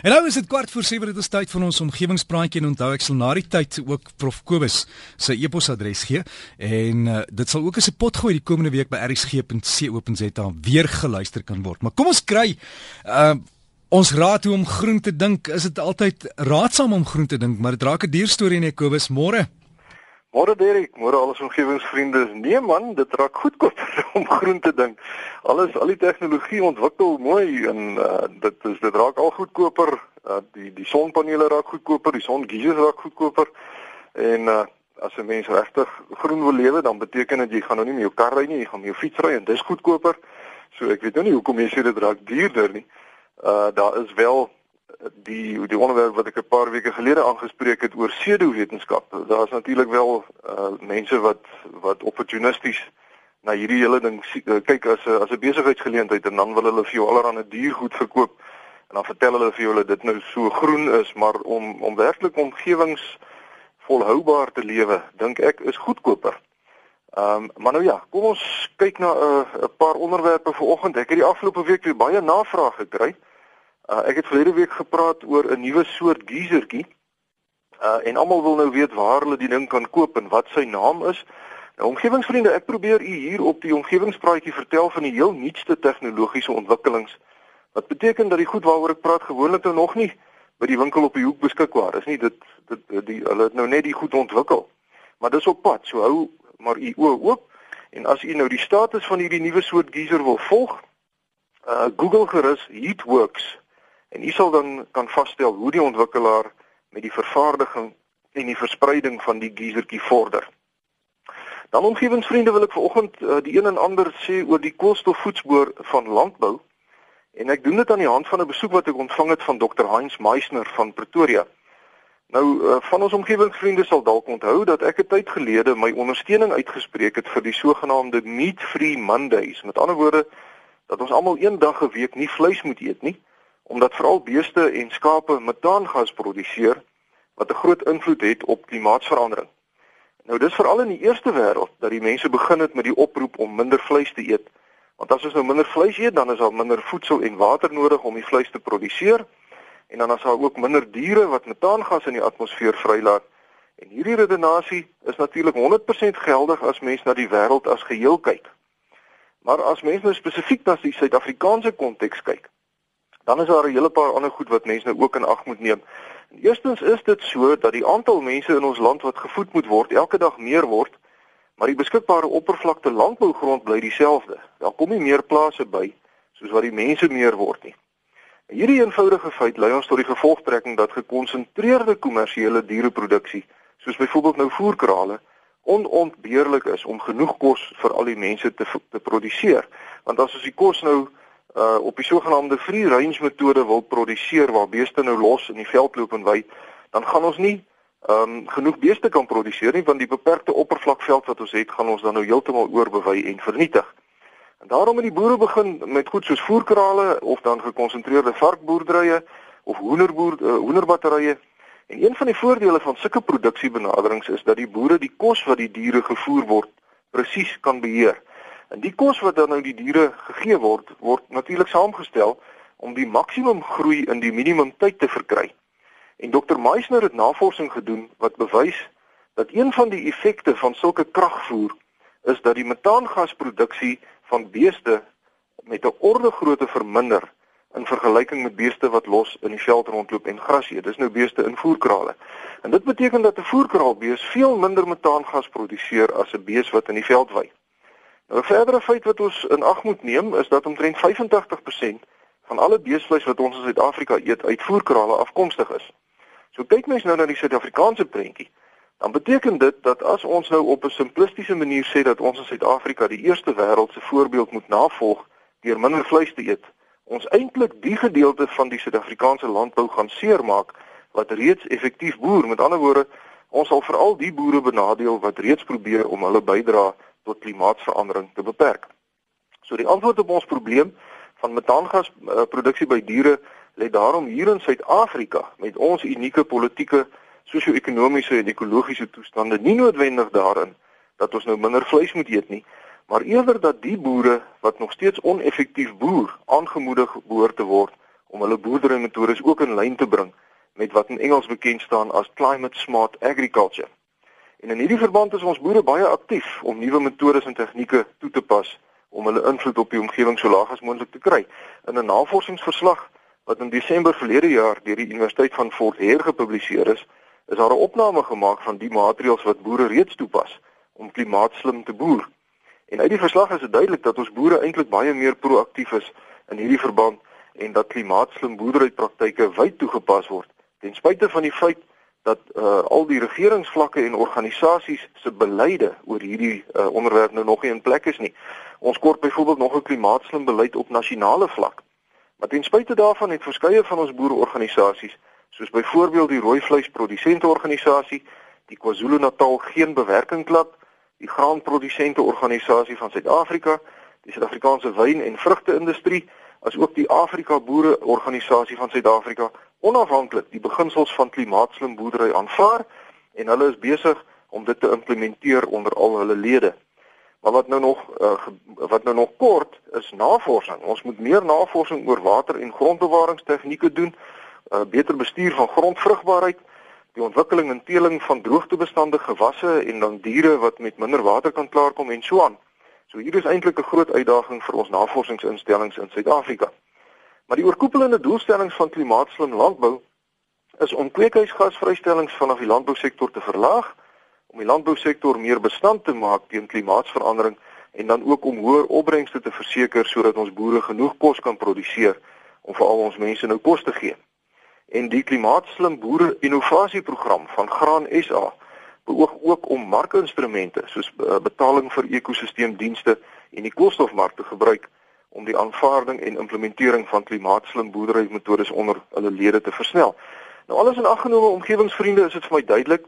En nou is dit kwart voor 7 dit is tyd vir ons omgewingspraatjie en onthou ek sal na die tyd ook Prof Kobus sy e-posadres gee en uh, dit sal ook as 'n pot gooi die komende week by rsg.co.za weer geluister kan word. Maar kom ons kry uh, ons raad hoe om groen te dink. Is dit altyd raadsaam om groen te dink, maar dit raak 'n duur storie nee Kobus, môre. Môre Derek, môre al ons omgewingsvriende. Nee man, dit raak goedkoper om groen te dink. Alles al die tegnologie ontwikkel mooi en uh, dit is dit raak al goedkoper. Uh, die die sonpanele raak goedkoper, die songeisers raak goedkoper. En uh, as 'n mens regtig groen wil lewe, dan beteken dit jy gaan nou nie met jou kar ry nie, jy gaan jou fiets ry en dis goedkoper. So ek weet nou nie hoekom jy sê dit raak duurder nie. Uh daar is wel die die onderwerp wat ek 'n paar weke gelede aangespreek het oor pseudowetenskap. Daar's natuurlik wel uh mense wat wat opportunisties na hierdie hele ding uh, kyk as 'n as 'n besigheidsgeleentheid en dan wil hulle vir jou allerlei duur goed verkoop en dan vertel hulle vir jou dat dit nou so groen is, maar om om werklik omgewings volhoubaar te lewe, dink ek is goedkoper. Ehm um, maar nou ja, kom ons kyk na 'n uh, 'n paar onderwerpe vir oggend. Ek het die afgelope week weer baie navraag gekry. Ek het verlede week gepraat oor 'n nuwe soort geysertjie. Uh en almal wil nou weet waar hulle die ding kan koop en wat sy naam is. Nou omgewingsvriende, ek probeer u hier op die omgewingspraatjie vertel van die heel nuutste tegnologiese ontwikkelings. Wat beteken dat die goed waaroor ek praat gewoonlik nou nog nie by die winkel op die hoek beskikbaar is nie. Dit dit die hulle het nou net die goed ontwikkel. Maar dis op pad. So hou maar u oë oop en as u nou die status van hierdie nuwe soort geyser wil volg, uh Google gerus Heatworks En u sal dan kan vasstel hoe die ontwikkelaar met die vervaardiging en die verspreiding van die geysertjie vorder. Dan omgewingsvriende wil ek vanoggend uh, die een en ander sê oor die koolstofvoetspoor van landbou. En ek doen dit aan die hand van 'n besoek wat ek ontvang het van Dr. Heinz Meisner van Pretoria. Nou uh, van ons omgewingsvriende sal dalk onthou dat ek 'n tyd gelede my ondersteuning uitgespreek het vir die sogenaamde meat free Mondays. Met ander woorde dat ons almal een dag 'n week nie vleis moet eet nie omdat veral beeste en skape metaangas produseer wat 'n groot invloed het op klimaatsverandering. Nou dis veral in die eerste wêreld dat die mense begin het met die oproep om minder vleis te eet. Want as ons nou minder vleis eet, dan is daar minder voedsel en water nodig om die vleis te produseer en dan is daar ook minder diere wat metaangas in die atmosfeer vrylaat. En hierdie redenasie is natuurlik 100% geldig as mens na die wêreld as geheel kyk. Maar as mens nou spesifiek na die Suid-Afrikaanse konteks kyk, dan is daar 'n hele paar ander goed wat mense nou ook in ag moet neem. En eerstens is dit so dat die aantal mense in ons land wat gevoed moet word elke dag meer word, maar die beskikbare oppervlakte landbougrond bly dieselfde. Daar kom nie meer plase by soos wat die mense meer word nie. En hierdie eenvoudige feit lei ons tot die gevolgtrekking dat gekonsentreerde kommersiële diereproduksie, soos byvoorbeeld nou voerkrale, onontbeerlik is om genoeg kos vir al die mense te te produseer. Want as ons die kos nou uh op die sogenaamde free range metode wil produseer waar beeste nou los in die veld loop en wy, dan gaan ons nie um genoeg beeste kan produseer nie want die beperkte oppervlakveld wat ons het, gaan ons dan nou heeltemal oorbewei en vernietig. En daarom het die boere begin met goed soos voerkrale of dan gekonsentreerde varkboerderye of hoenderboer uh, hoenderbatterye. En een van die voordele van sulke produksiebenaderings is dat die boere die kos wat die diere gevoer word presies kan beheer. En die kos wat dan nou die diere gegee word, word natuurlik saamgestel om die maksimum groei in die minimum tyd te verkry. En Dr. Meisner het navorsing gedoen wat bewys dat een van die effekte van sulke kragvoer is dat die metaangasproduksie van beeste met 'n orde grootte verminder in vergelyking met beeste wat los in die veld rondloop en gras eet. Dis nou beeste in voerkrale. En dit beteken dat 'n voerkraalbees veel minder metaangas produseer as 'n bees wat in die veld wy. 'n Verdere feit wat ons in ag moet neem is dat omtrent 85% van alle beesvleis wat ons in Suid-Afrika eet uit voerkrale afkomstig is. So kyk mens nou na die Suid-Afrikaanse prentjie, dan beteken dit dat as ons nou op 'n simplistiese manier sê dat ons in Suid-Afrika die eerste wêreldse voorbeeld moet navolg deur minder vleis te eet, ons eintlik die gedeelte van die Suid-Afrikaanse landbou gaan seermaak wat reeds effektief boer. Met ander woorde, ons sal veral die boere benadeel wat reeds probeer om hulle bydrae tot klimaatsverandering te beperk. So die antwoord op ons probleem van metaangas uh, produksie by diere lê daarom hier in Suid-Afrika met ons unieke politieke, sosio-ekonomiese en ekologiese toestande nie noodwendig daarin dat ons nou minder vleis moet eet nie, maar eerder dat die boere wat nog steeds oneffektief boer aangemoedig behoort te word om hulle boerderymetodes ook in lyn te bring met wat in Engels bekend staan as climate smart agriculture. En in hierdie verband is ons boere baie aktief om nuwe metodes en tegnieke toe te pas om hulle invloed op die omgewing so laag as moontlik te kry. In 'n navorsingsverslag wat in Desember verlede jaar deur die Universiteit van Fort Hare gepubliseer is, is daar 'n opname gemaak van die maatreëls wat boere reeds toepas om klimaatslim te boer. En uit die verslag is dit duidelik dat ons boere eintlik baie meer proaktief is in hierdie verband en dat klimaatslim boerderypraktyke wyd toegepas word ten spyte van die feit dat uh, al die regeringsvlakke en organisasies se beleide oor hierdie uh, onderwerp nou nog nie in plek is nie. Ons kort byvoorbeeld nog 'n klimaatslim beleid op nasionale vlak. Maar ten spyte daarvan het verskeie van ons boereorganisasies, soos byvoorbeeld die rooi vleisprodusente organisasie, die KwaZulu-Natal geen bewerking klub, die graanprodusente organisasie van Suid-Afrika, die Suid-Afrikaanse wyn- en vrugte-industrie, asook die Afrika Boere Organisasie van Suid-Afrika, onafhanklik die beginsels van klimaatslim boerdery aanvaar en hulle is besig om dit te implementeer onder al hulle lede. Maar wat nou nog uh, wat nou nog kort is navorsing. Ons moet meer navorsing oor water en grondbewaringstegnieke doen, uh, beter bestuur van grondvrugbaarheid, die ontwikkeling en teeling van droogtebestandige gewasse en dan diere wat met minder water kan klaarkom en so aan. So hier is eintlik 'n groot uitdaging vir ons navorsingsinstellings in Suid-Afrika. Maar die oorkoepelende doelstellings van klimaatslim landbou is om kweekhuisgasvrystellings vanaf die landbousektor te verlaag om die landbousektor meer bestand te maak teen klimaatsverandering en dan ook om hoër opbrengste te verseker sodat ons boere genoeg kos kan produseer om vir al ons mense nou kos te gee. En die klimaatslim boere innovasieprogram van Graan SA beoog ook om markinstrumente soos eh, betaling vir ekosisteemdienste en die koolstofmark te gebruik om die aanvaarding en implementering van klimaatslim boerderymetodes onder hulle lede te versnel. Nou alles in ag genome omgewingsvriende is dit vir my duidelik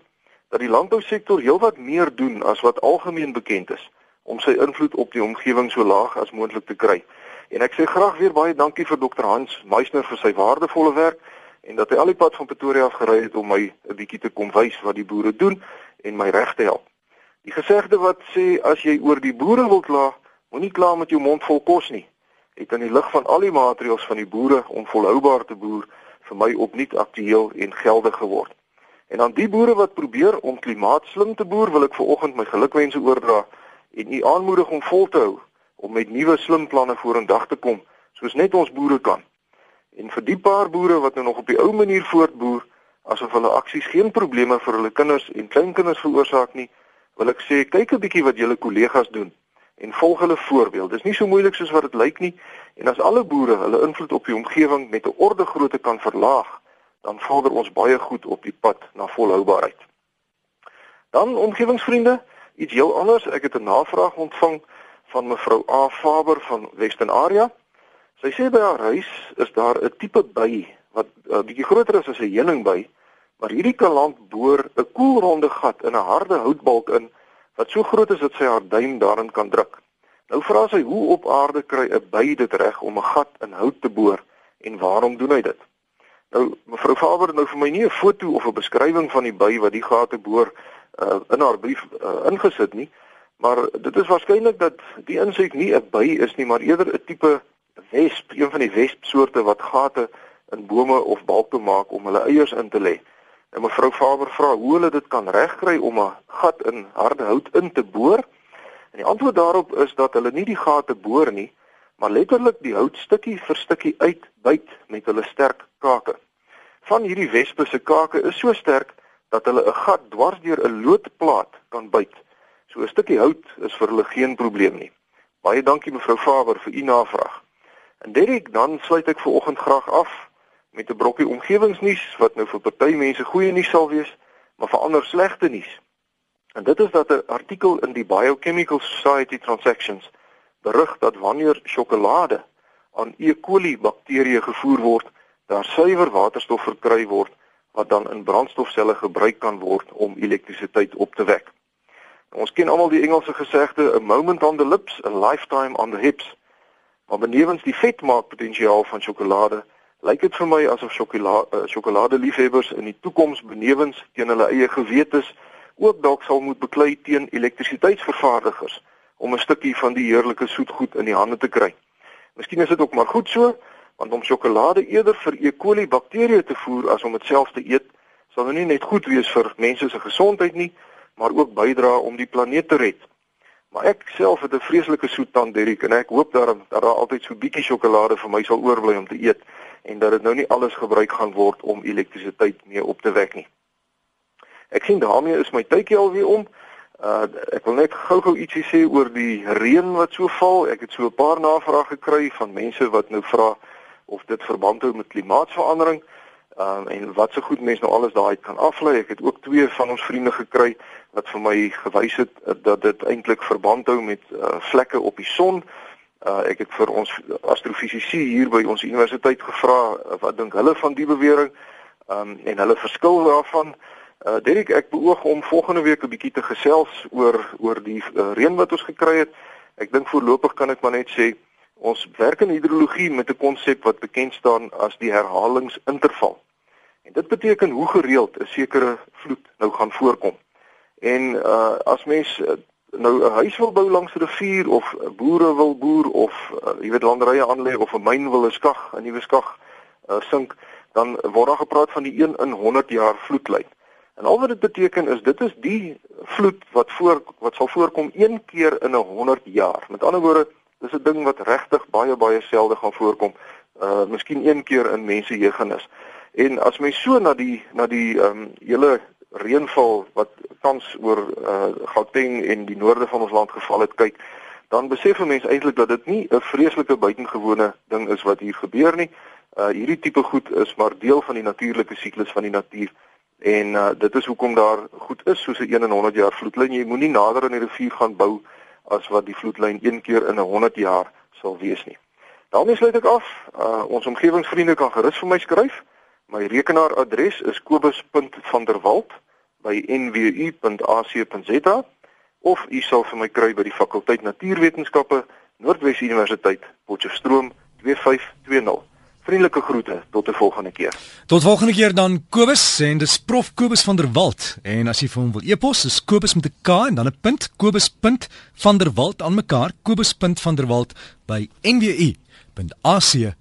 dat die landbousektor heelwat meer doen as wat algemeen bekend is om sy invloed op die omgewing so laag as moontlik te kry. En ek sê graag weer baie dankie vir Dr. Hans Meisner vir sy waardevolle werk en dat hy al die pad van Pretoria af gery het om my 'n bietjie te kom wys wat die boere doen en my reg te help. Die gesegde wat sê as jy oor die boere wil kla, moenie kla met jou mond vol kos nie. Het in die lig van al die maatreëls van die boere om volhoubaar te boer vir my opnuut aktueel en geldig geword. En aan die boere wat probeer om klimaatslim te boer, wil ek veraloggend my gelukwense oordra en u aanmoedig om vol te hou om met nuwe slim planne vorendag te kom, soos net ons boere kan. En vir die paar boere wat nou nog op die ou manier voortboer, asof hulle aksies geen probleme vir hulle kinders en kleinkinders veroorsaak nie, wil ek sê kyk 'n bietjie wat julle kollegas doen en volg hulle voorbeeld. Dit is nie so moeilik soos wat dit lyk nie en as alle boere hulle invloed op die omgewing met 'n orde grootte kan verlaag, dan vorder ons baie goed op die pad na volhoubaarheid. Dan omgewingsvriende, iets heel anders. Ek het 'n navraag ontvang van mevrou A Faber van Western Area. Sy sê by haar huis is daar 'n tipe by wat 'n uh, bietjie groter is as 'n heuningby, maar hierdie kaland boor 'n koelronde gat in 'n harde houtbalk in wat so groot is dat sy haar duim daarin kan druk. Nou vra sy hoe op aarde kry 'n by dit reg om 'n gat in hout te boor en waarom doen hy dit? Nou mevrou Faber het nou vir my nie 'n foto of 'n beskrywing van die by wat die gate boor uh, in haar brief uh, ingesit nie, maar dit is waarskynlik dat die insek nie 'n by is nie, maar eerder 'n tipe wesp, een van die wespsoorte wat gate in bome of balke maak om hulle eiers in te lê. En mevrou Faber vra hoe hulle dit kan regkry om 'n gat in harde hout in te boor. En die antwoord daarop is dat hulle nie die gate boor nie, maar letterlik die hout stukkie vir stukkie uitbyt met hulle sterk kake. Van hierdie wespe se kake is so sterk dat hulle 'n gat dwars deur 'n loodplaat kan byt. So 'n stukkie hout is vir hulle geen probleem nie. Baie dankie mevrou Faber vir u navraag. En Derek, dan sluit ek ver oggend graag af met 'n brokkie omgewingsnuus wat nou vir party mense goeie nuus sal wees, maar vir ander slegte nuus. En dit is dat 'n artikel in die Biochemical Society Transactions berig dat wanneer sjokolade aan E. coli bakterieë gevoer word, daar suiwer waterstof verkry word wat dan in brandstofselle gebruik kan word om elektrisiteit op te wek. Ons ken almal die Engelse gesegde a moment on the lips, a lifetime on the hips. Maar benewens die vetmaakpotensiaal van sjokolade, lyk dit vir my asof sjokolade uh, sjokoladeliefhebbers in die toekoms benewens teen hulle eie gewetes ook dalk sal moet beklei teen elektrisiteitsvervaardigers om 'n stukkie van die heerlike soetgoed in die hande te kry. Miskien is dit ook maar goed so, want om sjokolade eerder vir E. coli bakterieë te voer as om dit self te eet, sal nou nie net goed wees vir mense se gesondheid nie, maar ook bydra om die planeet te red. Maar ek self het 'n vreeslike soet tand, Derrick, en ek hoop daarom dat daar altyd so bietjie sjokolade vir my sal oorbly om te eet en dat dit nou nie alles gebruik gaan word om elektrisiteit mee op te wek nie. Ek sien daarmee is my tydjie alweer om. Uh ek wil net gou-gou ietsie sê oor die reën wat so val. Ek het so 'n paar navrae gekry van mense wat nou vra of dit verband hou met klimaatsverandering. Um en wat so goed mense nou alles daai kan aflei. Ek het ook twee van ons vriende gekry wat vir my gewys het uh, dat dit eintlik verband hou met uh, vlekke op die son. Uh ek het vir ons astrofisici hier by ons universiteit gevra uh, wat dink hulle van die bewering um en hulle verskil daarvan. Uh Derek, ek beoog om volgende week 'n bietjie te gesels oor oor die uh, reën wat ons gekry het. Ek dink voorlopig kan ek maar net sê Ons werk in hidrologie met 'n konsep wat bekend staan as die herhalingsinterval. En dit beteken hoe gereeld 'n sekere vloed nou gaan voorkom. En uh as mens uh, nou 'n huis wil bou langs 'n rivier of boere wil boer of uh, jy weet landerye aanlê of 'n myn wil 'n skag, 'n nuwe skag uh, sink, dan word daar gepraat van die 1 in 100 jaar vloedlyn. En al wat dit beteken is dit is die vloed wat voor wat sal voorkom een keer in 'n 100 jaar. Met ander woorde Dis 'n ding wat regtig baie baie selde gaan voorkom. Uh miskien een keer in mense jeugennis. En as mens so na die na die ehm um, hele reënval wat tans oor uh Gauteng en die noorde van ons land geval het kyk, dan besef 'n mens eintlik dat dit nie 'n vreeslike buitengewone ding is wat hier gebeur nie. Uh hierdie tipe goed is maar deel van die natuurlike siklus van die natuur. En uh dit is hoekom daar goed is soos 'n 1 in 100 jaar vloedlyn. Jy moenie nader aan die rivier gaan bou as wat die vloedlyn een keer in 'n 100 jaar sal wees nie. daarmee sluit ek af. Uh, ons omgewingsvriende kan gerus vir my skryf. My rekenaaradres is kobus.vanderwalt@nwu.ac.za of u sal vir my kry by die fakulteit Natuurwetenskappe Noordwes Universiteit Potchefstroom 2520. Vriendelike groete tot 'n volgende keer. Tot volgende keer dan Kobus en dis Prof Kobus van der Walt en as jy vir hom wil e-pos is Kobus met 'n K en dan 'n punt Kobus punt van der Walt aan mekaar Kobus punt van der Walt by nwu.ac.za